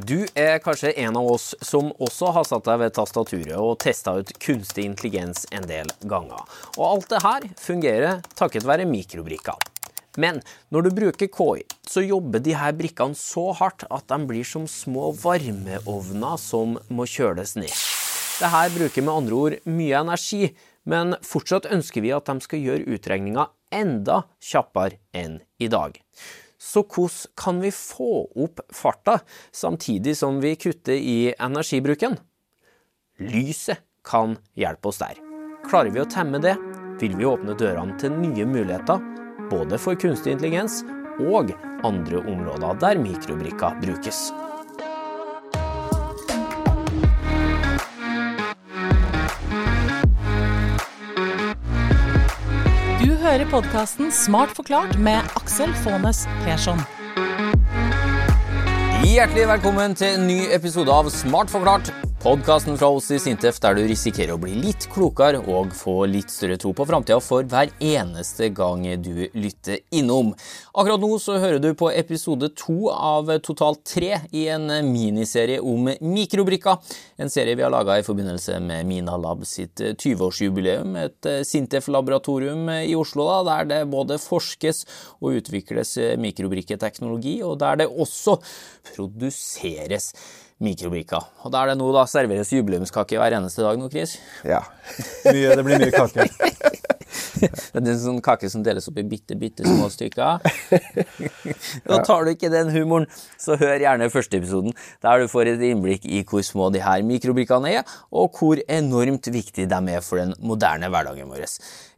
Du er kanskje en av oss som også har satt deg ved tastaturet og testa ut kunstig intelligens en del ganger. Og alt det her fungerer takket være mikrobrikker. Men når du bruker KI, så jobber de her brikkene så hardt at de blir som små varmeovner som må kjøles ned. Det her bruker med andre ord mye energi, men fortsatt ønsker vi at de skal gjøre utregninga enda kjappere enn i dag. Så hvordan kan vi få opp farta, samtidig som vi kutter i energibruken? Lyset kan hjelpe oss der. Klarer vi å temme det, vil vi åpne dørene til nye muligheter, både for kunstig intelligens og andre områder der mikrobrikker brukes. Hører podkasten Smart forklart med Aksel Faanes Persson. Hjertelig velkommen til en ny episode av Smart forklart. Podkasten fra oss i Sintef der du risikerer å bli litt klokere og få litt større tro på framtida for hver eneste gang du lytter innom. Akkurat nå så hører du på episode to av totalt tre i en miniserie om mikrobrikker. En serie vi har laga i forbindelse med Mina Lab sitt 20-årsjubileum. Et Sintef-laboratorium i Oslo da, der det både forskes og utvikles mikrobrikketeknologi, og der det også produseres mikrobrikker. Og da er det nå da serveres jubileumskake hver eneste dag nå, Chris. Ja. Mye, det blir mye kake. Det er en sånn kake som deles opp i bitte, bitte små stykker. Og tar du ikke den humoren, så hør gjerne første episoden, der du får et innblikk i hvor små de her mikrobrikkene er, og hvor enormt viktig de er for den moderne hverdagen vår.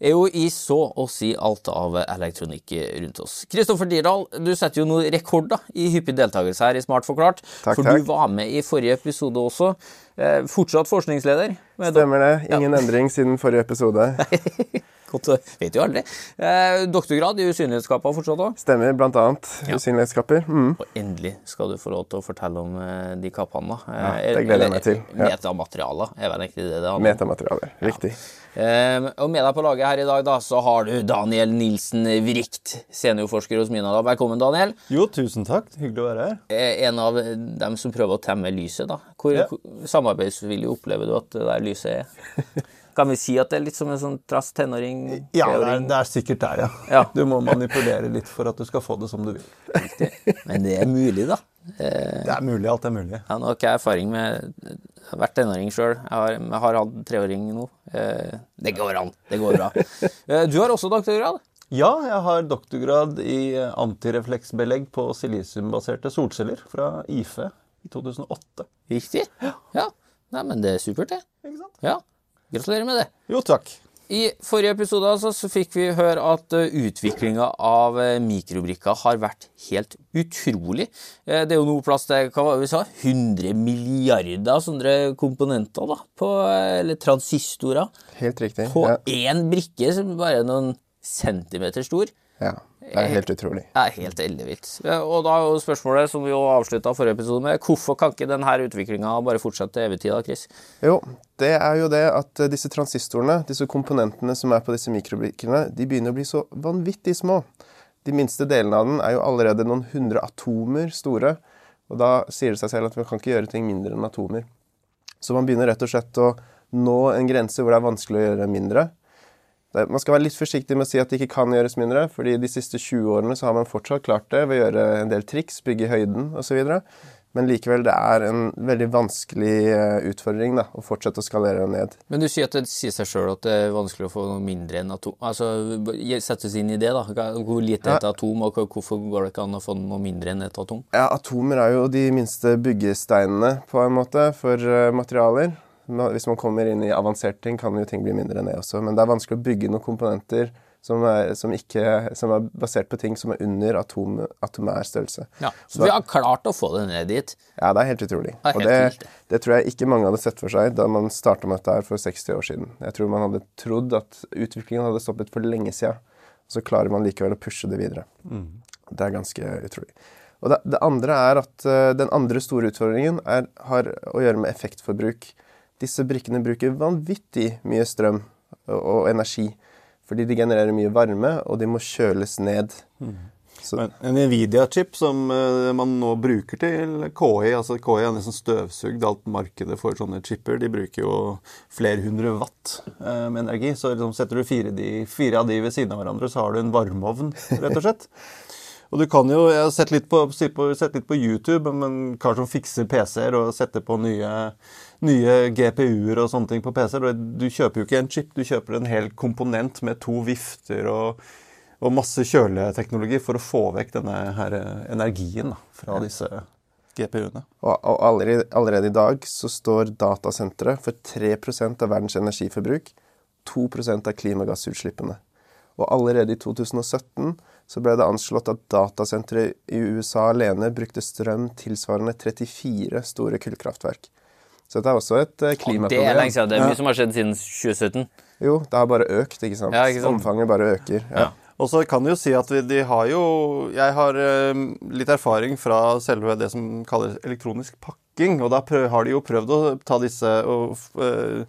Er jo i så å si alt av elektronikk rundt oss. Kristoffer Dirdal, du setter jo noen rekorder i hyppig deltakelse her i Smart forklart. Takk, for takk. du var med i forrige episode også. Eh, fortsatt forskningsleder. Stemmer det. Ingen endring siden forrige episode. Godt, vet jo aldri. Eh, doktorgrad i usynlighetskaper fortsatt òg. Stemmer bl.a. Ja. usynlighetskapper. Mm. Og endelig skal du få lov til å fortelle om eh, de kappene. da. Ja, Eh, det gleder jeg meg til. Ja. Metamaterialer er vel egentlig det det handler om. Metamaterialer, Riktig. Eh, og med deg på laget her i dag da, så har du Daniel Nilsen Vrikt, seniorforsker hos Mina. da. Velkommen, Daniel. Jo, tusen takk. Hyggelig å være her. Eh, en av dem som prøver å temme lyset. da. Hvor Ja. hvor samarbeidsvillig opplever du at det der lyset er? Kan vi si at det er litt som en sånn trass tenåring? Ja, det er, det er sikkert der, ja. Ja. Du må manipulere litt for at du skal få det som du vil. Men det er mulig, da. Eh, Det er mulig, alt er mulig. Ja, nå har ikke jeg erfaring med Jeg har vært tenåring sjøl. Jeg, har- jeg har hatt treåring nå. Eh, Det går an. Det går bra. Eh, Du har også doktorgrad. Ja, jeg har doktorgrad i eh, antirefleksbelegg på silisiumbaserte solceller fra IFE i 2008. Riktig? Ja. Nei, men det er supert, det. Ikke sant? Ja. Gratulerer med det. Jo, takk. I forrige episode altså, så fikk vi høre at uh, utviklinga av uh, mikrobrikker har vært helt utrolig. Eh, det er jo nå plass til hva var det vi sa, 100 milliarder sånne komponenter, da, på, eller transistorer, Helt riktig. på Ja. én brikke som bare er noen centimeter stor. Ja. Det er helt utrolig. Det er helt ellevilt. Og da er jo spørsmålet, som vi jo avslutta forrige episode med, hvorfor kan ikke denne utviklinga bare fortsette til evig tid, da, Chris? Jo, det er jo det at eh, disse transistorene, disse komponentene som er på disse mikrobrikkene, de begynner å bli så vanvittig små. De minste delene av den er jo allerede noen hundre atomer store. Og da sier det seg selv at vi kan ikke gjøre ting mindre enn atomer. Så man begynner rett og slett å nå en grense hvor det er vanskelig å gjøre mindre. Det, man skal være litt forsiktig med å si at det ikke kan gjøres mindre, fordi de siste 20 årene så har man fortsatt klart det ved å gjøre en del triks, bygge i høyden osv. Men likevel, det er en veldig vanskelig eh, utfordring da, å fortsette å skalere det ned. Men du sier at det sier seg sjøl at det er vanskelig å få noe mindre enn atom. Altså, oss inn i det, da. Hvor lite er et atom, og hvorfor går det ikke an å få noe mindre enn et atom? Ja, Atomer er jo de minste byggesteinene på en måte for eh, materialer. Hvis man kommer inn i avanserte ting, kan jo ting bli mindre enn det også. Men det er vanskelig å bygge noen komponenter som er, som ikke, som er basert på ting som er under atom, atomær størrelse. Ja, Så vi har klart å få det ned dit. Ja, det er helt utrolig. Det er helt og det. det tror jeg ikke mange hadde sett for seg da man starta med dette her for 60 år siden. Jeg tror man hadde trodd at utviklingen hadde stoppet for lenge siden. Så klarer man likevel å pushe det videre. Det er ganske utrolig. Og det, det andre er at eh, den andre store utfordringen er, har å gjøre med effektforbruk. Disse brikkene bruker vanvittig mye strøm og, energi. Fordi de genererer mye varme, og de må kjøles ned. Så, En, Nvidia-chip som eh, man nå bruker til KI. altså KI er nesten støvsugd alt markedet for sånne chipper. De bruker jo flere hundre watt eh, med energi. Så liksom setter du fire, de, fire av de ved siden av hverandre, så har du en varmeovn, rett og slett. Og du kan jo, Jeg har sett litt på, sett litt på YouTube om en kar som fikser PC-er og setter på nye, nye GPU-er og sånne ting på PC-er. Du kjøper jo ikke en chip, du kjøper en hel komponent med to vifter og, og masse kjøleteknologi for å få vekk denne her energien da, fra disse GPU-ene. og og allerede, allerede i dag så står datasentre for 3% av verdens energiforbruk, 2% av klimagassutslippene. Og allerede i 2017 så ble det anslått at datasentre i USA alene brukte strøm tilsvarende 34 store kullkraftverk. Så dette er også et eh, Det er klimaproblem. lenge siden. Det er mye som har skjedd siden 2017. Jo, det har bare økt, ikke sant? Ja, ikke sant? Omfanget bare øker. Ja. Og så kan du jo si at de har jo Jeg har eh, litt erfaring fra selve det som kalles elektronisk pakking. Og da har de jo prøvd å ta disse og, eh,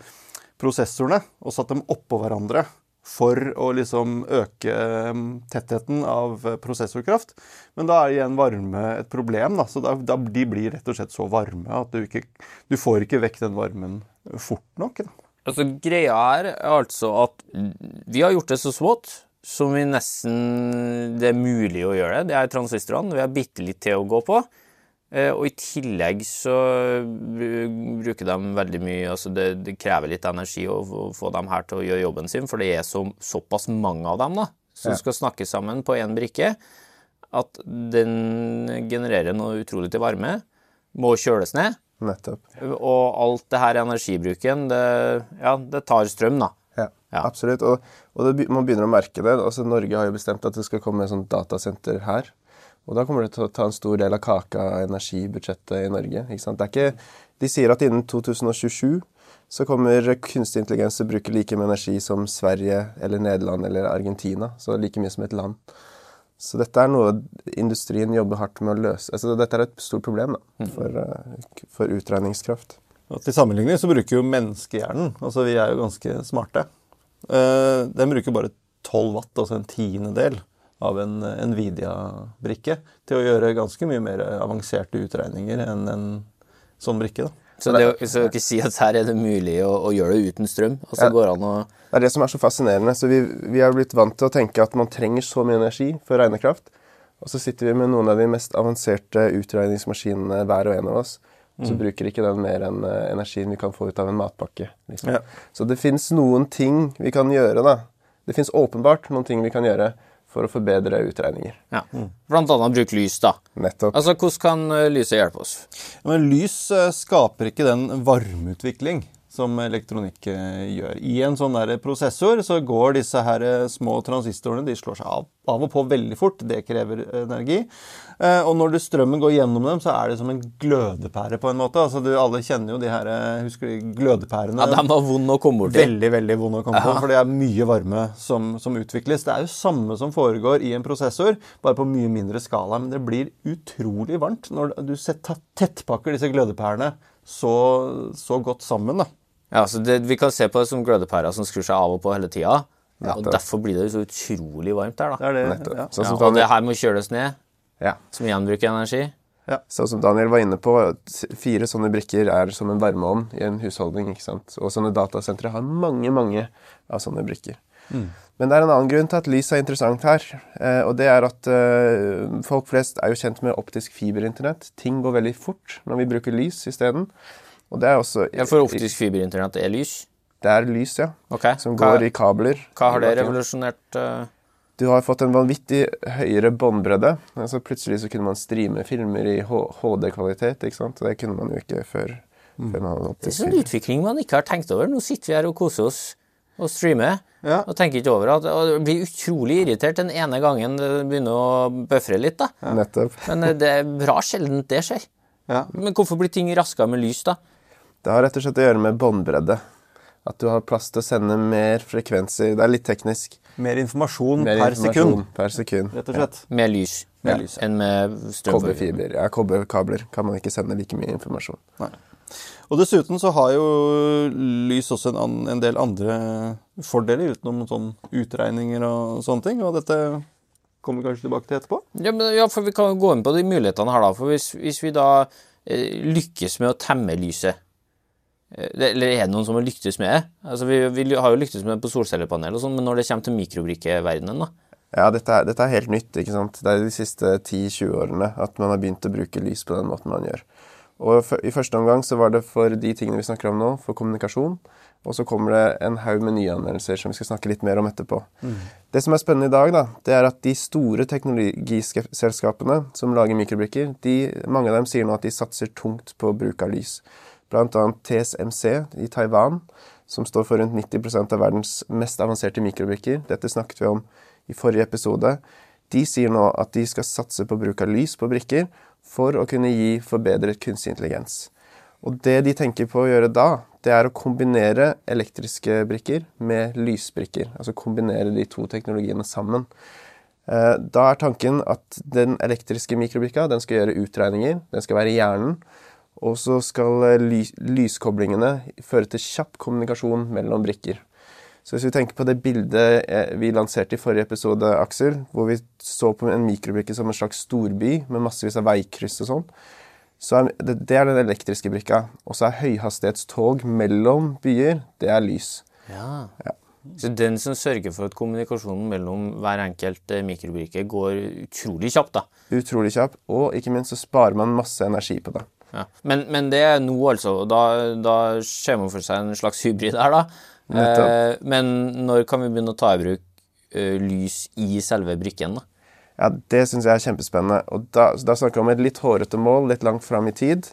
prosessorene og satt dem oppå hverandre for å liksom øke eh, tettheten av eh, prosessorkraft. Men da er igjen varme et problem. da, så da, da, De blir rett og slett så varme at du ikke Du får ikke vekk den varmen fort nok. da. Altså, greia her er altså at vi har gjort det så smått som vi nesten Det er mulig å gjøre det. Det er transistorene. Vi har bitte litt til å gå på. Eh, Og i tillegg så bruker de veldig mye altså det, det krever litt energi å få- få dem her til å gjøre jobben sin, for det er så, såpass mange av dem da, som skal snakke sammen på én brikke, at den genererer noe utrolig til varme. Må kjøles ned. Nettopp. Og alt det her energibruken, det, ja, det tar strøm, da. Ja, Ja. absolutt. Og, og det, man begynner å merke det. Altså, Norge har jo bestemt at det skal komme et sånt datasenter her. Og da kommer det til å ta en stor del av kaka av energibudsjettet i Norge. ikke sant? Det er ikke, de sier at innen 2027 så kommer kunstig intelligens til å bruke like mye energi som Sverige eller Nederland eller Argentina. Så like mye som et land. Så dette er noe industrien jobber hardt med å løse. Altså, dette er et stort problem da, for, eh, for utregningskraft. Og til sammenligning så bruker jo menneskehjernen Altså vi er jo ganske smarte. Eh, den bruker bare 12 watt, altså en tiendedel av en Nvidia-brikke, til å gjøre ganske mye mer avanserte utregninger enn en sånn brikke. da. Så det å så ikke si at her er det mulig å, å gjøre det uten strøm. Og så Ja. går det an å Det er det som er så fascinerende. Så vi, vi har blitt vant til å tenke at man trenger så mye energi for regnekraft. Og så sitter vi med noen av de mest avanserte utregningsmaskinene hver og en av oss. Og så bruker ikke den mer enn eh, energien vi kan få ut av en matpakke. Liksom. Ja. Så det fins noen ting vi kan gjøre, da. Det fins åpenbart noen ting vi kan gjøre for å forbedre utregninger. ja. Blant annet bruke lys, da. Nettopp. Altså, hvordan kan eh, lyset hjelpe oss? Men lys eh, skaper ikke den varmeutvikling som elektronikk eh, gjør. I en sånn der prosessor så går disse her små transistorene de slår seg av, av og på veldig fort. Det krever energi. Eh, Og når du strømmen går gjennom dem, så er det som en glødepære på en måte. Altså du, Alle kjenner jo de her eh, husker du, glødepærene. Ja, De var vond å komme borti. Veldig veldig vond å komme på, for det er mye varme som, som utvikles. Det er jo samme som foregår i en prosessor, bare på mye mindre skala. Men det blir utrolig varmt når du tettpakker disse glødepærene så, så godt sammen. da. Ja, så det, Vi kan se på det som glødepærer som skrur seg av og på hele tida. Og derfor blir det så utrolig varmt der, Det er det. Ja. Sånn Ja, og det her må kjøles ned, ja. som igjen bruker energi. Sånn som Daniel var inne på, fire sånne brikker er som en varmeovn i en husholdning. ikke sant? Og sånne datasentre har mange, mange av sånne brikker. Men det er en annen grunn til at lys er interessant her. eh, Og det er at eh, folk flest er jo kjent med optisk fiberinternett. Ting går veldig fort når vi bruker lys isteden. Og det er også Ja, For optisk fiberinternett er lys. Det er lys, ja. Okay. Som hva, går i kabler. hva har det revolusjonert eh, Du har fått en vanvittig høyere båndbredde. Altså plutselig så kunne man streame filmer i HD-kvalitet. ikke sant? Det kunne man jo ikke før. før man hadde Det er en sånn utvikling man ikke har tenkt over. Nå sitter vi her og koser oss og streamer. Ja. Og tenker ikke over at og blir utrolig irritert den ene gangen det begynner å bøfre litt. da. Nettopp. Men eh, det er bra sjeldent det skjer. Ja. Men hvorfor blir ting raskere med lys, da? Det har rett og slett å gjøre med båndbredde. At du har plass til å sende mer frekvenser. Det er litt teknisk. Mer informasjon Mer per informasjon sekund, per sekund. rett og slett. Med lys, ja. lys, ja. enn med strøm. Kobberfiber. Ja, kobberkabler kan man ikke sende like mye informasjon. Og dessuten så har jo lys også en, an, en del andre fordeler utenom sånn utregninger og sånne ting. Og dette kommer vi kanskje tilbake til etterpå. Ja, men, ja, for vi kan jo gå inn på de mulighetene her, da. For hvis, hvis vi da eh, lykkes med å temme lyset Eller er det noen som har lyktes med det? Altså, vi, vi har jo lyktes med det på solcellepanel og sånn, men når det kommer til mikrobrikkeverdenen, da? Ja, dette er, dette er helt nytt. ikke sant? Det er de siste 10-20 årene at man har begynt å bruke lys på den måten man gjør. Og for, I første omgang så var det for de tingene vi snakker om nå, for kommunikasjon. Og så kommer det en haug med nye anvendelser som vi skal snakke litt mer om etterpå. Det som er spennende i dag, da, det er at de store teknologiselskapene som lager mikrobrikker, de, mange av dem sier nå at de satser tungt på bruk av lys. Annet TSMC i Taiwan, som står for rundt 90% av verdens mest avanserte mikrobrikker. Dette snakket vi om i forrige episode. De sier nå at de skal satse på bruk av lys på brikker for å kunne gi forbedret kunstig intelligens. Og det de tenker på å gjøre da, det er å kombinere elektriske brikker med lysbrikker. Altså kombinere de to teknologiene sammen. Eh, Da er tanken at den elektriske mikrobrikka den skal gjøre utregninger. Den skal være hjernen. Og så skal eh, lys lyskoblingene føre til kjapp kommunikasjon mellom brikker. Så hvis vi tenker på det bildet eh, vi lanserte i forrige episode, Aksel, hvor vi så på en mikrobrikke som en slags storby med massevis av veikryss og sånn, så er det, det er den elektriske brikka. Og så er høyhastighetstog mellom byer, det er lys. Ja. Så den som sørger for at kommunikasjonen mellom hver enkelt eh, mikrobrikke går utrolig kjapt, da. Utrolig kjapt, Og ikke minst så sparer man masse energi på det. Ja. Men, men det er nå, altså. Da, da ser man for seg en slags hybrid her, da. Eh, men når kan vi begynne å ta i bruk uh, lys i selve brikken, da? Ja, Det syns jeg er kjempespennende. Og da, da snakker vi om et litt hårete mål litt langt fram i tid.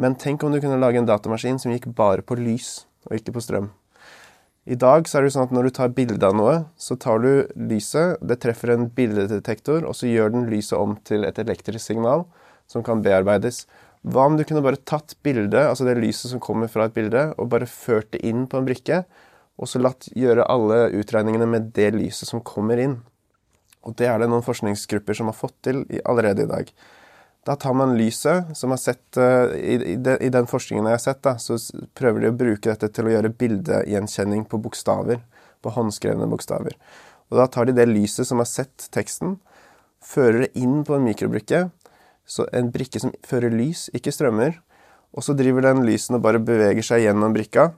Men tenk om du kunne lage en datamaskin som gikk bare på lys, og ikke på strøm. I dag så er det sånn at når du tar bilde av noe, så tar du lyset, det treffer en bildedetektor, og så gjør den lyset om til et elektrisk signal som kan bearbeides. Hva om du kunne bare tatt bildet, altså det lyset som kommer fra et bilde, og bare ført det inn på en brikke, og så latt gjøre alle utregningene med det lyset som kommer inn. Og det er det noen forskningsgrupper som har fått til allerede i dag. Da tar man lyset, som har sett eh, i, i, de, I den forskningen jeg har sett, da, så prøver de å bruke dette til å gjøre bildegjenkjenning på bokstaver. På håndskrevne bokstaver. Og da tar de det lyset som har sett teksten, fører det inn på en mikrobrikke. Så en brikke som fører lys, ikke strømmer. Og så driver den lysen og bare beveger seg gjennom brikka.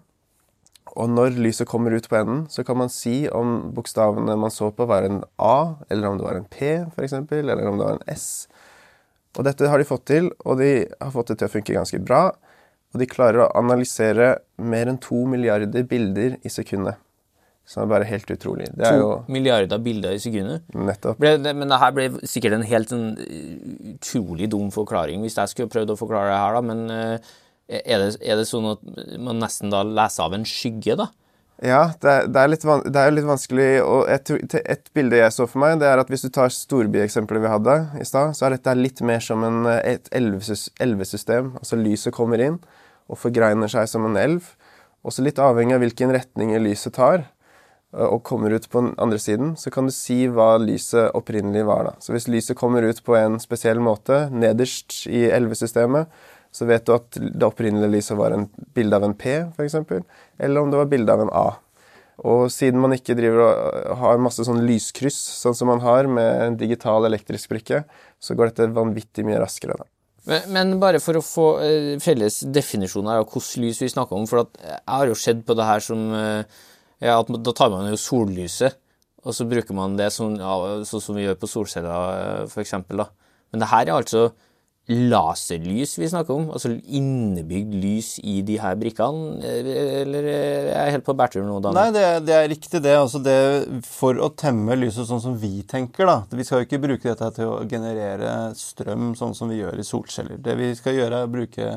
Og når lyset kommer ut på enden, så kan man si om bokstavene man så på, var en A, eller om det var en P, f.eks., eller om det var en S. Og dette har de fått til, og de har fått det til å funke ganske bra. Og de klarer å analysere mer enn to milliarder bilder i sekundet. Som er bare helt utrolig. Det To jo milliarder bilder i sekundet. nettopp Ble, det, men det her ble sikkert en helt sånn, eh, utrolig dum forklaring hvis jeg skulle prøvd å forklare det her, da. Men eh, er, det, er det sånn at man nesten da leser av en skygge, da? Ja, det er, det er, litt, det er litt vanskelig og et, et bilde jeg så for meg, det er at hvis du tar storbyeksempelet vi hadde i stad, så er dette litt mer som en, eh, et elvesystem. Altså lyset kommer inn og forgreiner seg som en elv. Også litt avhengig av hvilken retning lyset tar og kommer ut på den andre siden, så kan du si hva lyset opprinnelig var. da. Så hvis lyset kommer ut på en spesiell måte, nederst i elvesystemet, så vet du at det opprinnelige lyset var en bilde av en P, f.eks., eller om det var bilde av en A. Og siden man ikke driver og har masse sånn lyskryss, sånn som man har med en digital elektrisk brikke, så går dette vanvittig mye raskere. da. Men, men bare for å få eh, felles definisjoner av hvilket lys vi snakker om, for jeg har jo sett på det her som eh, ja, at Da tar man jo sollyset, og så bruker man det sånn, ja, sånn som vi gjør på solceller, f.eks. Men det her er altså laserlys vi snakker om? Altså innebygd lys i de her brikkene? Eller Eller er jeg helt på bærtur nå, Daniel? Nei, det, er- det er riktig, det. Altså det. For å temme lyset sånn som vi tenker, da. Vi skal jo ikke bruke dette til å generere strøm sånn som vi gjør i solceller. Det vi skal gjøre, er å bruke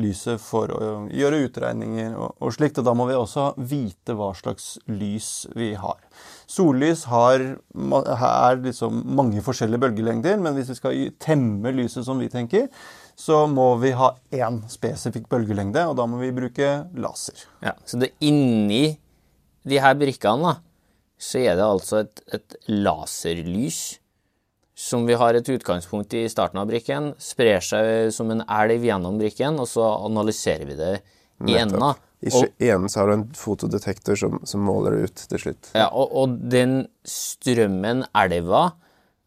lyset for å gjøre utregninger og, slikt. Og da må vi også vite hva slags lys vi har. Sollys har, er liksom mange forskjellige bølgelengder, men hvis vi skal temme lyset som vi tenker, så må vi ha én spesifikk bølgelengde, og da må vi bruke laser. Ja, så det inni de her brikkene, da, så er det altså et, et laserlys som vi har et utgangspunkt i starten av brikken, sprer seg som en elv gjennom brikken, og så analyserer vi det i enden. av. I enden så har du en fotodetektor som, som måler det ut til slutt. ja, og, og den strømmen, elva,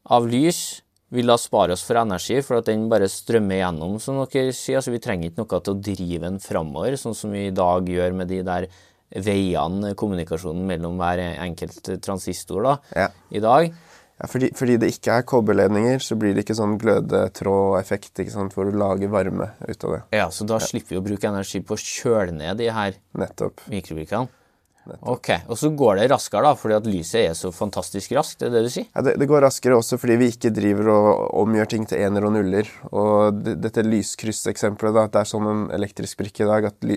av lys vil da spare oss for energi, for at den bare strømmer gjennom, som dere sier. Altså, vi trenger ikke noe til å drive den framover, sånn som vi i dag gjør med de der veiene, kommunikasjonen mellom hver enkelt transistor da, Ja. i dag. Ja, fordi, fordi det ikke er kobberledninger, så blir det ikke sånn glødetrådeffekt ikke sant, hvor du lager varme ut av det. Ja, Så da slipper vi å bruke energi på å kjøle ned de her Nettopp. mikrobrikkene. Ok, Og så går det raskere, da, fordi at lyset er så fantastisk raskt, det er det du sier? Ja, det, det går raskere også fordi vi ikke driver og omgjør ting til ener og nuller. Og det, dette lyskrysseksempelet, da, det er sånn en elektrisk brikke i dag at,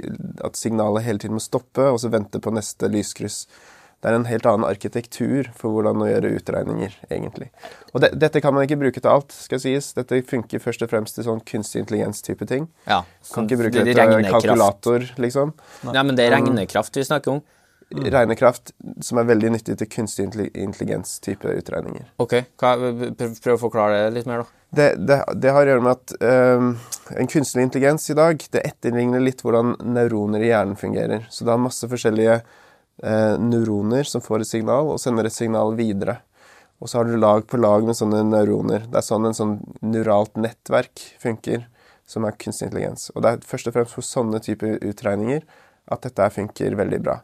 at signalet hele tiden må stoppe, og så vente på neste lyskryss. Det er en helt annen arkitektur for hvordan å gjøre utregninger, egentlig. Og de, dette kan man ikke bruke til alt, skal sies. Dette funker først og fremst til sånn kunstig intelligens-type ting. Ja. Kan ikke bruke det det til kalkulator, liksom. Nei, men det er regnekraft vi snakker om. Regnekraft som er veldig nyttig til kunstig intelligens-type utregninger. Ok, prøv, å forklare det litt mer, da. Det, det, det har å gjøre med at øhm, en kunstig intelligens i dag det etterligner litt hvordan neuroner i hjernen fungerer. Så det har masse forskjellige eh, neuroner som får et signal, og sender et signal videre. Og så har du lag på lag med sånne neuroner. Det er sånn en sånn neuralt nettverk funker, som er kunstig intelligens. Og det er først og fremst for sånne typer utregninger at dette funker veldig bra.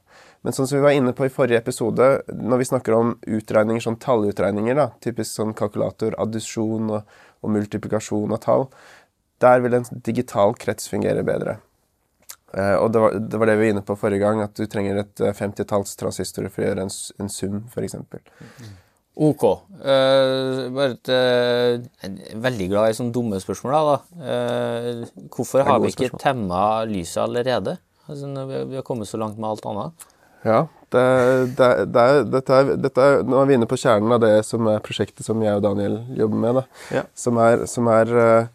Men sånn som vi var inne på i forrige episode, når vi snakker om utregninger, sånn tallutregninger, da, typisk sånn kalkulator, addisjon og, og multiplikasjon av tall, der vil en digital krets fungere bedre. Eh, og det var, det var det vi var inne på forrige gang, at du trenger et femtitalls 50-talls for å gjøre en, en sum, f.eks. Ok. Uh, bare et, uh, jeg er veldig glad i sånne dumme spørsmål. Da. Eh, hvorfor har vi ikke temma lyset allerede? Altså, vi, vi har kommet så langt med alt annet. Ja, det, det, det er, dette er, dette er, nå er vi inne på kjernen av det som er prosjektet som jeg og Daniel jobber med. Da. Ja. Som er, som er eh,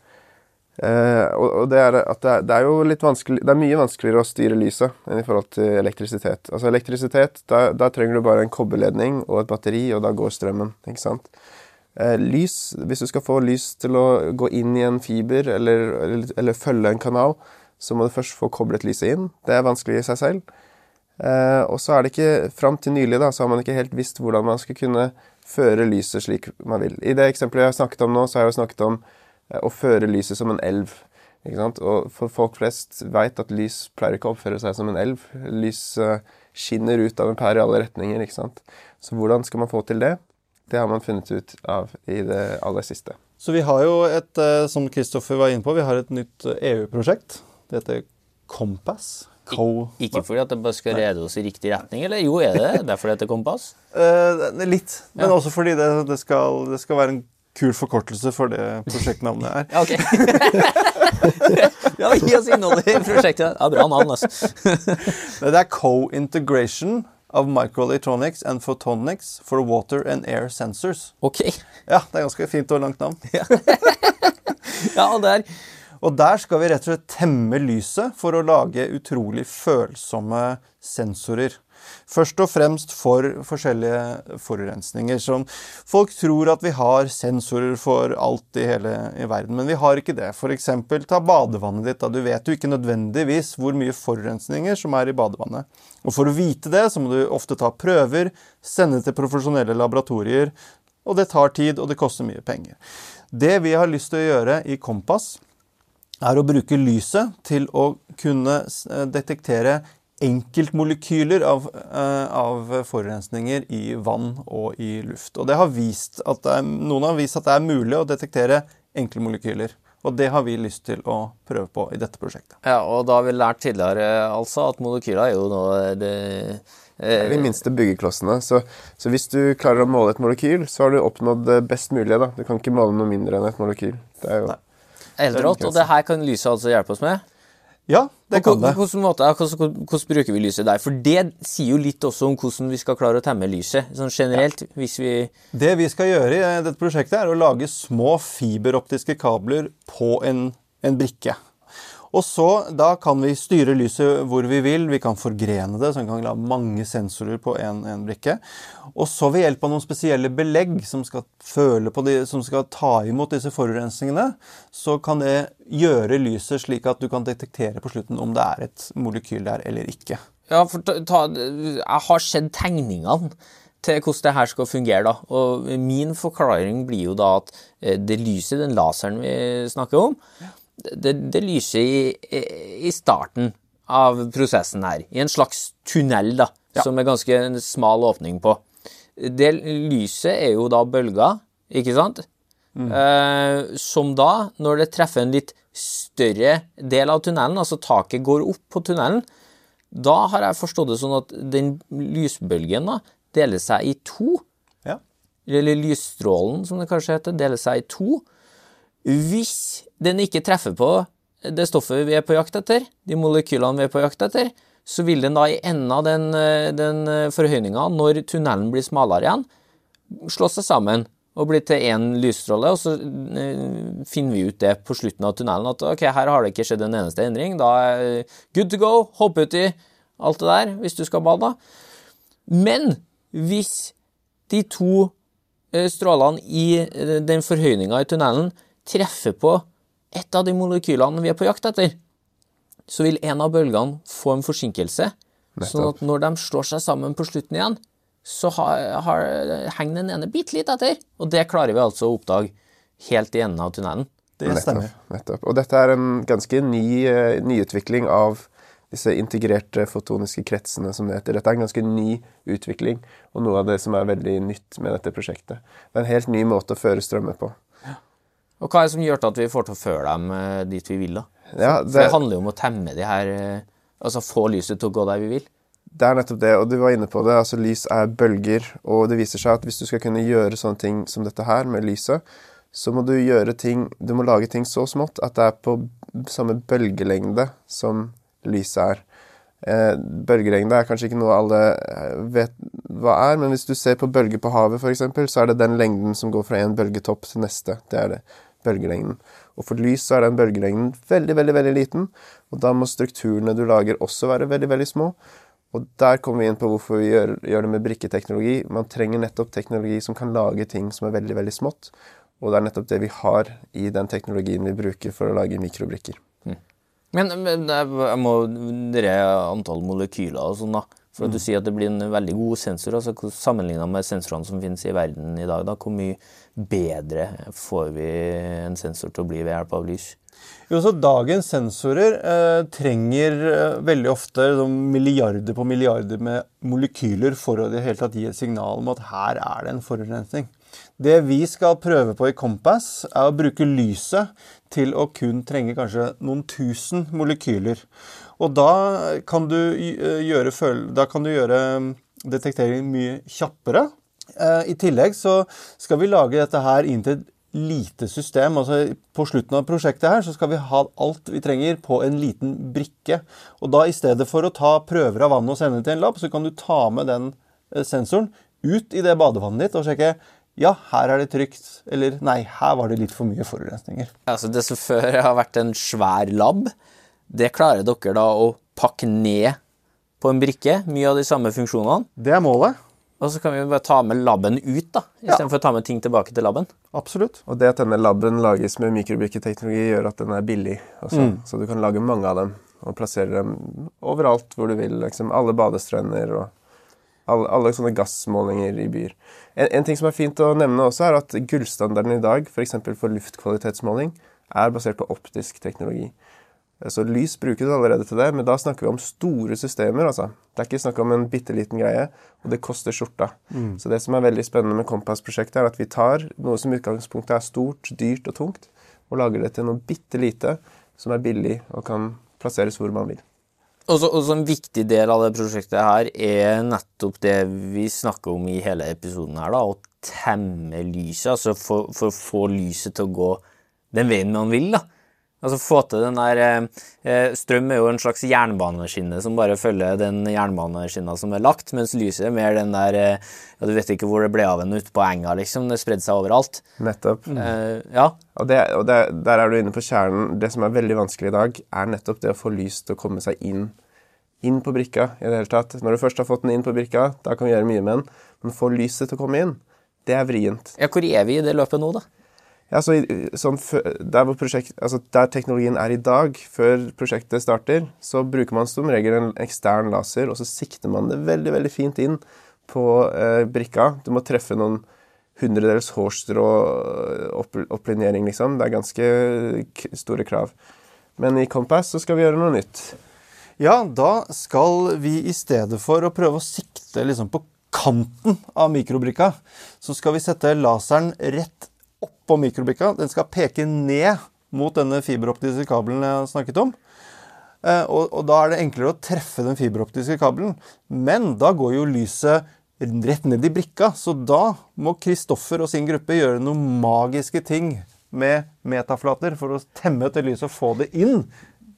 eh, og, det er at det er, det er jo litt vanskelig Det er mye vanskeligere å styre lyset enn i forhold til elektrisitet. Altså elektrisitet, da, trenger du bare en kobberledning og et batteri, og da går strømmen. ikke sant? Eh, lys, hvis du skal få lys til å gå inn i en fiber eller, eller, eller følge en kanal, så må du først få koblet lyset inn. Det er vanskelig i seg selv. Eh, og så er det ikke, Fram til nylig da, så har man ikke helt visst hvordan man skal kunne føre lyset slik man vil. I det eksempelet jeg har snakket om nå, så har jeg jo snakket om eh, å føre lyset som en elv. Ikke sant? Og for folk flest vet at lys pleier ikke å oppføre seg som en elv. Lys eh, skinner ut av en pære i alle retninger. ikke sant? Så hvordan skal man få til det? Det har man funnet ut av i det aller siste. Så vi har jo et, eh, som Kristoffer var inne på, vi har et nytt eh, EU-prosjekt. Det heter Compass. Co Ikke fordi at det bare skal lede oss i riktig retning, eller jo, er det? Derfor det heter kompass? Eh, litt, men Ja. også fordi det, det, skal, det skal være en kul forkortelse for det prosjektnavnet er. Ja, ok. ja, gi oss innholdet i prosjektet. Ja, bra navn, altså. Det er Co-integration of microelectronics and photonics for water and air sensors. Ok. Ja, det er ganske fint og langt navn. Ja, og der Og der skal vi rett og slett temme lyset for å lage utrolig følsomme sensorer. Først og fremst for forskjellige forurensninger. Som folk tror at vi har sensorer for alt i hele i verden, men vi har ikke det. F.eks. ta badevannet ditt. Da. Du vet jo ikke nødvendigvis hvor mye forurensninger som er i badevannet. Og For å vite det så må du ofte ta prøver, sende til profesjonelle laboratorier. Og det tar tid, og det koster mye penger. Det vi har lyst til å gjøre i Kompass, er å bruke lyset til å kunne eh, detektere enkeltmolekyler av, eh, av forurensninger i vann og i luft. Og det har vist at det er, noen har vist at det er mulig å detektere enkeltmolekyler. Og det har vi lyst til å prøve på i dette prosjektet. Ja, og da har vi lært tidligere altså at molekyler er jo noe det, Det er de minste byggeklossene. Så, så hvis du klarer å måle et molekyl, så har du oppnådd det best mulige. da. Du kan ikke måle noe mindre enn et molekyl. Det er jo... Nei. eldrått, og det her kan lyset altså hjelpe oss med. Ja, det kan det. Hvordan, hvordan, hvordan bruker vi lyset der? For det sier jo litt også om hvordan vi skal klare å temme lyset, sånn generelt. Hvis vi Det vi skal gjøre i eh, dette prosjektet, er å lage små fiberoptiske kabler på en, en brikke. Og så, Da kan vi styre lyset hvor vi vil. Vi kan forgrene det, så vi kan la mange sensorer på en brikke. Og så ved hjelp av noen spesielle belegg som skal, føle på de, som skal ta imot disse forurensningene, så kan det gjøre lyset slik at du kan detektere på slutten om det er et molekyl der eller ikke. Ja, for ta, ta, jeg har sett tegningene til hvordan det her skal fungere. da. Og Min forklaring blir jo da at eh, det lyset, den laseren vi snakker om, det, det lyser i, i starten av prosessen her. I en slags tunnel, da, som er ganske en smal åpning på. Det lyset er jo da bølger, ikke sant? Eh, som da, når det treffer en litt større del av tunnelen, altså taket går opp på tunnelen, da har jeg forstått det sånn at den lysbølgen da, deler seg i to. Ja. Eller lysstrålen, som det kanskje heter, deler seg i to. Hvis den ikke treffer på det stoffet vi er på jakt etter, de molekylene vi er på jakt etter, så vil den da i enden av den, eh, den forhøyninga, når tunnelen blir smalere igjen, slå seg sammen og bli til én lysstråle, og så eh, finner vi ut det på slutten av tunnelen at ok, her har det ikke skjedd en eneste endring. Da er good to go, hopp uti alt det der hvis du skal bade. Men hvis de to eh, strålene i eh, den forhøyninga i tunnelen treffer på et av de molekylene vi er på jakt etter, så vil en av bølgene få en forsinkelse, sånn at når de slår seg sammen på slutten igjen, så har, har, henger den ene bitte litt etter. Og det klarer vi altså å oppdage helt i enden av tunnelen. Det stemmer. Nettopp, nettopp. Og dette er en ganske ny eh, nyutvikling av disse integrerte fotoniske kretsene, som det heter. Dette er en ganske ny utvikling, og noe av det som er veldig nytt med dette prosjektet. Det er en helt ny måte å føre strømmer på. Og hva er det som gjør at vi får til å føre dem eh, dit vi vil, da? Ja, For det handler jo om å temme de her eh, Altså få lyset til å gå der vi vil. Det er nettopp det, og du var inne på det. altså Lys er bølger, og det viser seg at hvis du skal kunne gjøre sånne ting som dette her med lyset, så må du gjøre ting Du må lage ting så smått at det er på samme bølgelengde som lyset er. Eh, bølgelengde er kanskje ikke noe alle eh, vet hva er, men hvis du ser på bølger på havet f.eks., så er det den lengden som går fra en bølgetopp til neste. Det er det. Bølgelengden. Og for lys så er den bølgelengden veldig, veldig veldig liten, og da må strukturene du lager også være veldig, veldig små. Og der kommer vi inn på hvorfor vi gjør, gjør det med brikketeknologi. Man trenger nettopp teknologi som kan lage ting som er veldig, veldig smått. Og det er nettopp det vi har i den teknologien vi bruker for å lage mikrobrikker. Men, men jeg må vurdere antall molekyler og sånn, da. For at du sier at det blir en veldig god sensor. altså Sammenligna med sensorene som finnes i verden i dag, da, hvor mye bedre får vi en sensor til å bli ved hjelp av lys? Jo, så Dagens sensorer eh, trenger eh, veldig ofte milliarder på milliarder med molekyler for å i det hele tatt gi et signal om at her er det en forurensning. Det vi skal prøve på i Compass, er å bruke lyset til å kun trenge kanskje noen tusen molekyler. Og da kan du eh, gjøre, kan du gjøre mm, detektering mye kjappere. Eh, I tillegg så skal vi lage dette her inn til et lite system. altså På slutten av prosjektet her så skal vi ha alt vi trenger på en liten brikke. Og da i stedet for å ta prøver av vannet og sende til en lab, så kan du ta med den eh, sensoren ut i det badevannet ditt og sjekke ja, her er det trygt, eller nei, her var det litt for mye forurensninger. Altså Det som før har vært en svær lab, det klarer dere da å pakke ned på en brikke, mye av de samme funksjonene. Det er målet. Og så kan vi bare ta med laben ut, da, istedenfor å ta med ting tilbake til laben. Absolutt. Og det at denne laben lages med mikrobrikketeknologi, gjør at den er billig. Også. Så du kan lage mange av dem og plassere dem overalt hvor du vil. Liksom alle badestrender og alle, alle sånne gassmålinger i byer. En, en ting som er fint å nevne også, er at gullstandarden i dag, f.eks. For, for luftkvalitetsmåling, er basert på optisk teknologi. Så lys brukes allerede til det, men da snakker vi om store systemer. altså. Det er ikke snakk om en bitte liten greie, og det koster skjorta. Så det som er veldig spennende med Kompass-prosjektet, er at vi tar noe som i utgangspunktet er stort, dyrt og tungt, og lager det til noe bitte lite som er billig og kan plasseres hvor man vil. Og så en viktig del av det prosjektet her er nettopp det vi snakker om i hele episoden her, da, å temme lyset. Altså for, for å få lyset til å gå den veien man vil, da. Altså få til den der eh, Strøm er jo en slags jernbaneskinne som bare følger den jernbaneskinna som er lagt, mens lyset er mer den der eh, Ja, du vet ikke hvor det ble av en ute på enga, liksom. Det spredde seg overalt. Nettopp. Eh, ja. Og, det, og det, der er du inne på kjernen. Det som er veldig vanskelig i dag, er nettopp det å få lys til å komme seg inn, inn på brikka. i det hele tatt. Når du først har fått den inn på brikka, da kan vi gjøre mye med den. Men få lyset til å komme inn, det er vrient. ja, hvor er vi i det løpet nå, da? Ja, så sånn, der, prosjekt, altså der teknologien er i dag, før prosjektet starter, så bruker man som regel en ekstern laser, og så sikter man det veldig veldig fint inn på eh, brikka. Du må treffe noen hundredels hårstrå eh, opp, opplinjering, liksom. Det er ganske store krav. Men i Compass så skal vi gjøre noe nytt. Ja, da skal vi i stedet for å prøve å sikte liksom på kanten av mikrobrikka, så skal vi sette laseren rett oppå mikrobrikka. Den skal peke ned mot denne fiberoptiske kabelen jeg snakket om. Eh, og, og, da er det enklere å treffe den fiberoptiske kabelen. Men da går jo lyset rett ned i brikka, så da må Kristoffer og sin gruppe gjøre noen magiske ting med metaflater for å temme etter lyset og få det inn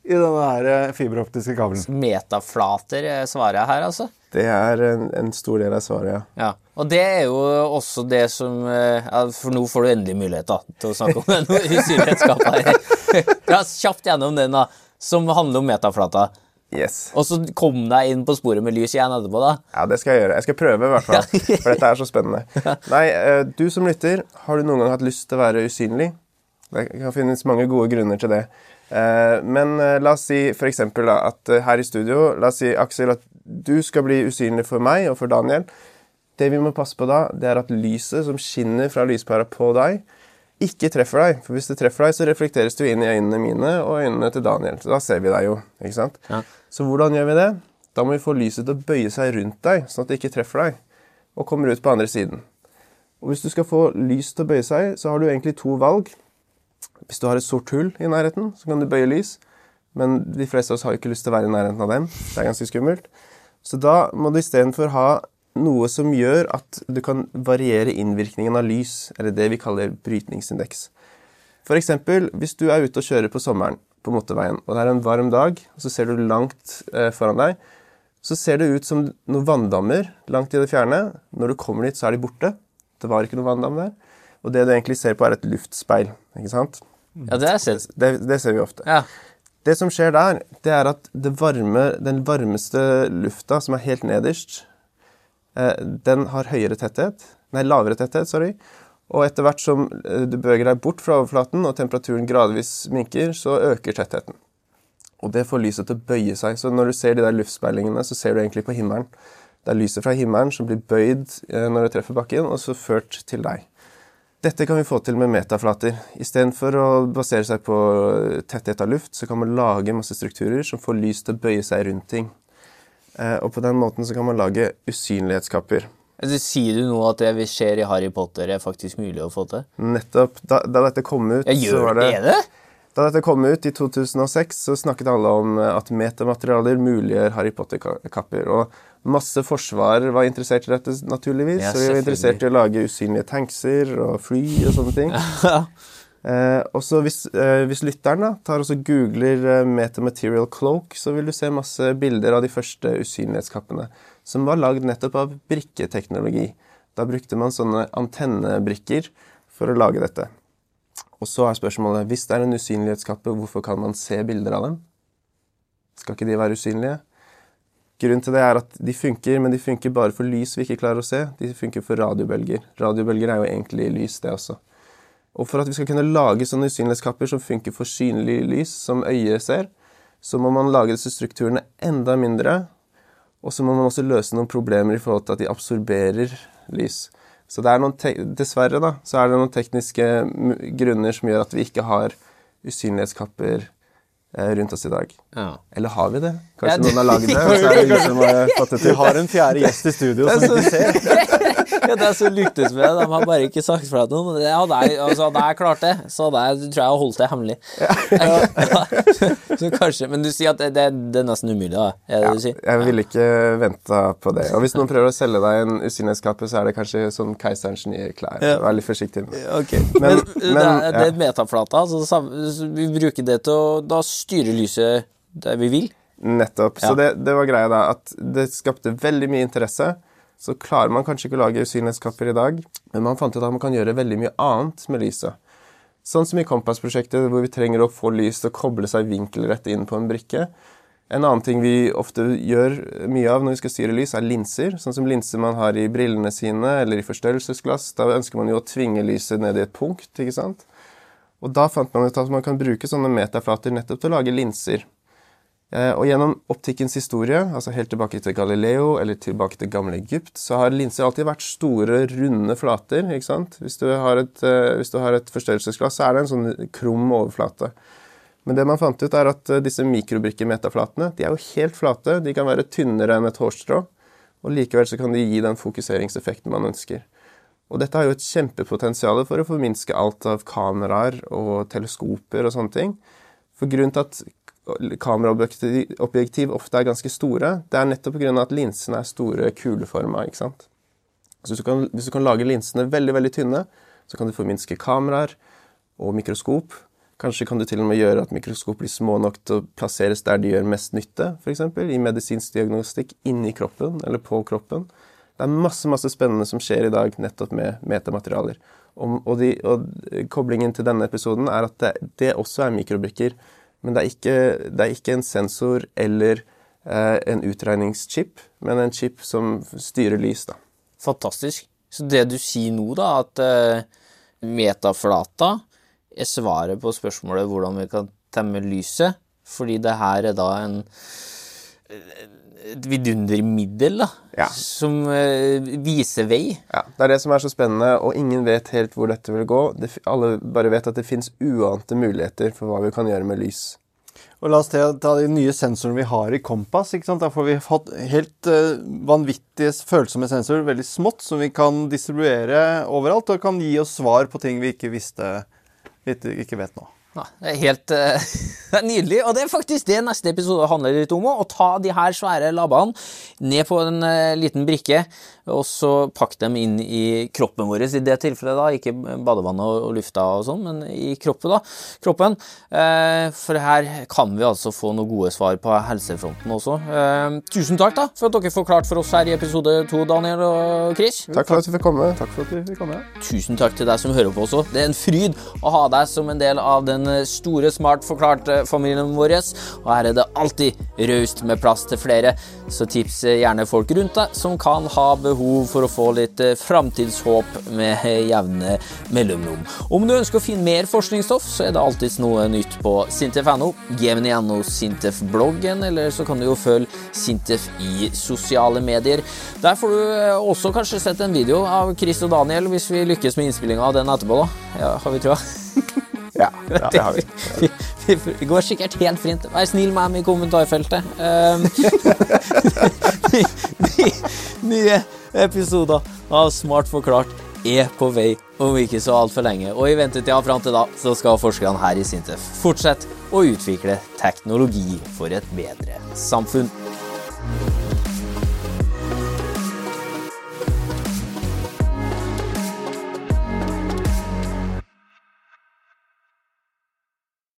i denne eh, fiberoptiske kabelen. Metaflater svarer jeg her, altså? Det er en, en stor del av svaret, ja. ja. Og det er jo også det som eh, ja, For nå får du endelig mulighet da, til å snakke om den her. Dra kjapt gjennom den, da, som handler om metaflata. Yes. Og så kom deg inn på sporet med lys igjen etterpå, da. Ja, det skal jeg gjøre. Jeg skal prøve, i hvert fall. For dette er så spennende. Nei, eh, du som lytter, har du noen gang hatt lyst til å være usynlig? Det kan finnes mange gode grunner til det. Eh, men la oss si f.eks. at her i studio La oss si, Aksel, at du skal bli usynlig for meg og for Daniel. Det vi må passe på da, det er at lyset som skinner fra lyspæra på deg, ikke treffer deg. For hvis det treffer deg, så reflekteres det inn i øynene mine og øynene til Daniel. Så da ser vi deg jo. ikke sant? Ja. Så hvordan gjør vi det? Da må vi få lyset til å bøye seg rundt deg, sånn at det ikke treffer deg, og kommer ut på andre siden. Og Hvis du skal få lys til å bøye seg, så har du egentlig to valg. Hvis du har et sort hull i nærheten, så kan du bøye lys. Men de fleste av oss har jo ikke lyst til å være i nærheten av dem. Det er ganske skummelt. Så da må du istedenfor ha noe som gjør at du kan variere innvirkningen av lys, eller det vi kaller brytningsindeks. F.eks. hvis du er ute og kjører på sommeren på motorveien, og det er en varm dag, og så ser du langt eh, foran deg, så ser det ut som noen vanndammer langt i det fjerne. Når du kommer dit, så er de borte. Det var ikke noen vanndam der. Og det du egentlig ser på, er et luftspeil. ikke sant? Ja, det, ser. Det, det ser vi ofte. Ja. Det som skjer der, det er at det varme, den varmeste lufta, som er helt nederst, eh, den har høyere tetthet. Nei, lavere tetthet, sorry. Og etter hvert som eh, du beveger deg bort fra overflaten, og temperaturen gradvis minker, så øker tettheten. Og det får lyset til å bøye seg. Så når du ser de der luftspeilingene, så ser du egentlig på himmelen. Det er lyset fra himmelen som blir bøyd eh, når det treffer bakken, og så ført til deg. Dette kan vi få til med metaflater. Istedenfor å basere seg på tetthet av luft, så kan man lage masse strukturer som får lys til å bøye seg rundt ting. Eh, og på den måten så kan man lage usynlighetskapper. Altså, sier du nå at det vi ser i Harry Potter, er faktisk mulig å få til? Nettopp. Da, da dette kom ut, Jeg gjør så var det, det? Da dette kom ut i 2006, så snakket alle om at metamaterialer muliggjør Harry Potter-kapper. Og Masse forsvar var interessert i dette, naturligvis. Ja, så vi var interessert i å lage usynlige tankser og fly og sånne ting. eh, og så hvis, eh, hvis, lytteren da, tar og googler eh, Metamaterial Cloak, så vil du se masse bilder av de første usynlighetskappene, som var lagd nettopp av brikketeknologi. Da brukte man sånne antennebrikker for å lage dette. Og så er spørsmålet hvis det er en usynlighetskappe, hvorfor kan man se bilder av dem? Skal ikke de være usynlige? Grunnen til det er at de funker, men de funker bare for lys vi ikke klarer å se. De funker for radiobølger. Radiobølger er jo egentlig lys, det også. Og for at vi skal kunne lage sånne usynlighetskapper som funker for synlig lys, som øyet ser, så må man lage disse strukturene enda mindre. Og så må man også løse noen problemer i forhold til at de absorberer lys. Så er dessverre da, så er det noen tekniske grunner som gjør at vi ikke har usynlighetskapper rundt oss i dag. Ja. Eller har vi det? Kanskje ja, det... noen har lagd det? og så er det som har fått det til. Vi har en fjerde gjest i studio som ikke ser. Ja, det så lyktes med det. De har bare ikke sagt fra til noen. Hadde jeg, altså, hadde jeg klart det, så hadde jeg, tror jeg jeg holdt det hemmelig. Ja. så kanskje, Men du sier at det, det, det er nesten umulig, da? Er det du sier? Jeg ville ikke venta på det. Og hvis noen prøver å selge deg en usynlighetskappe, så er det kanskje sånn keiserens nye klær. Vær litt forsiktig. Okay. Men, men, men det, det er metaflata. Altså, vi bruker det til å da styre lyset der vi vil. Nettopp. Ja. Så det, det, var greia da, at det skapte veldig mye interesse. Så klarer man kanskje ikke å lage usynlighetskapper i dag, men man fant ut at man kan gjøre veldig mye annet med lyset. Sånn som i Kompass-prosjektet, hvor vi trenger å få lys til å koble seg vinkelrett inn på en brikke. En annen ting vi ofte gjør mye av når vi skal styre lys, er linser. Sånn som linser man har i brillene sine eller i forstørrelsesglass. Da ønsker man jo å tvinge lyset ned i et punkt. ikke sant? Og da fant man ut at man kan bruke sånne metaflater nettopp til å lage linser. Eh, Og gjennom optikkens historie, altså helt tilbake til Galileo eller tilbake til gamle Egypt, så har linser alltid vært store, runde flater. ikke sant? Hvis du har et, eh, du har et forstørrelsesglass, så er det en sånn krum overflate. Men det man fant ut, er at eh, disse mikrobrikke-metaflatene de er jo helt flate. De kan være tynnere enn et hårstrå, og likevel så kan de gi den fokuseringseffekten man ønsker. Og dette har jo et kjempepotensial for å forminske alt av kameraer og teleskoper og sånne ting. For grunnen til at kameraobjektiv ofte er ganske store, det er nettopp pga. at linsene er store, kuleforma. ikke sant? Så hvis du, kan, hvis du kan lage linsene veldig veldig tynne, så kan du forminske kameraer og mikroskop. Kanskje kan du til og med gjøre at mikroskop blir små nok til å plasseres der de gjør mest nytte, f.eks. i medisinsk diagnostikk inni kroppen eller på kroppen. Det er masse masse spennende som skjer i dag nettopp med metamaterialer. Og, og, de, og koblingen til denne episoden er at det, det også er mikrobrikker. Men det er ikke, det er ikke en sensor eller eh, en utregningschip, men en chip som styrer lys. da. Fantastisk. Så det du sier nå, da, at eh, metaflata er svaret på spørsmålet hvordan vi kan temme lyset, fordi det her er da en et vidundermiddel da, Ja. som uh, viser vei. Ja, Det er det som er så spennende, og ingen vet helt hvor dette vil gå. Det, alle bare vet at det fins uante muligheter for hva vi kan gjøre med lys. Og la oss ta, de nye sensorene vi har i Kompass. ikke sant? Da får vi fått helt uh, vanvittige følsomme sensorer, veldig smått, som vi kan distribuere overalt, og kan gi oss svar på ting vi ikke visste, vi ikke vet nå. Det er helt er nydelig. Og det er faktisk det neste episode handler litt om. Å ta de her svære labbene ned på en eh, liten brikke, og så pakke dem inn i kroppen vår. I det tilfellet, da. Ikke badevannet og, lufta og sånn, men i kroppen, da. Kroppen. Eh, for her kan vi altså få noen gode svar på helsefronten også. Eh, tusen takk da, for at dere forklarte for oss her i episode to, Daniel og Chris. Takk for at vi fikk komme. Takk for at vi fikk komme. Tusen takk til deg som hører på også. Det er en fryd å ha deg som en del av den store Smart forklart-familien vår. Og her er det alltid raust med plass til flere, så tips gjerne folk rundt deg som kan ha behov for å få litt framtidshåp med jevne mellomrom. Om du ønsker å finne mer forskningsstoff, så er det alltids noe nytt på sintef.no, gemini.no Sintef-bloggen, eller så kan du jo følge Sintef i sosiale medier. Der får du også kanskje sett en video av Chris og Daniel hvis vi lykkes med innspillinga av den etterpå, da. Ja, har vi trua? Ja, ja det har vi. Det går sikkert helt fint. Vær snill med dem i kommentarfeltet. Um, nye episoder av Smart forklart er på vei om ikke så altfor lenge. Og i ventetida fram til da så skal forskerne her i Sintef fortsette å utvikle teknologi for et bedre samfunn.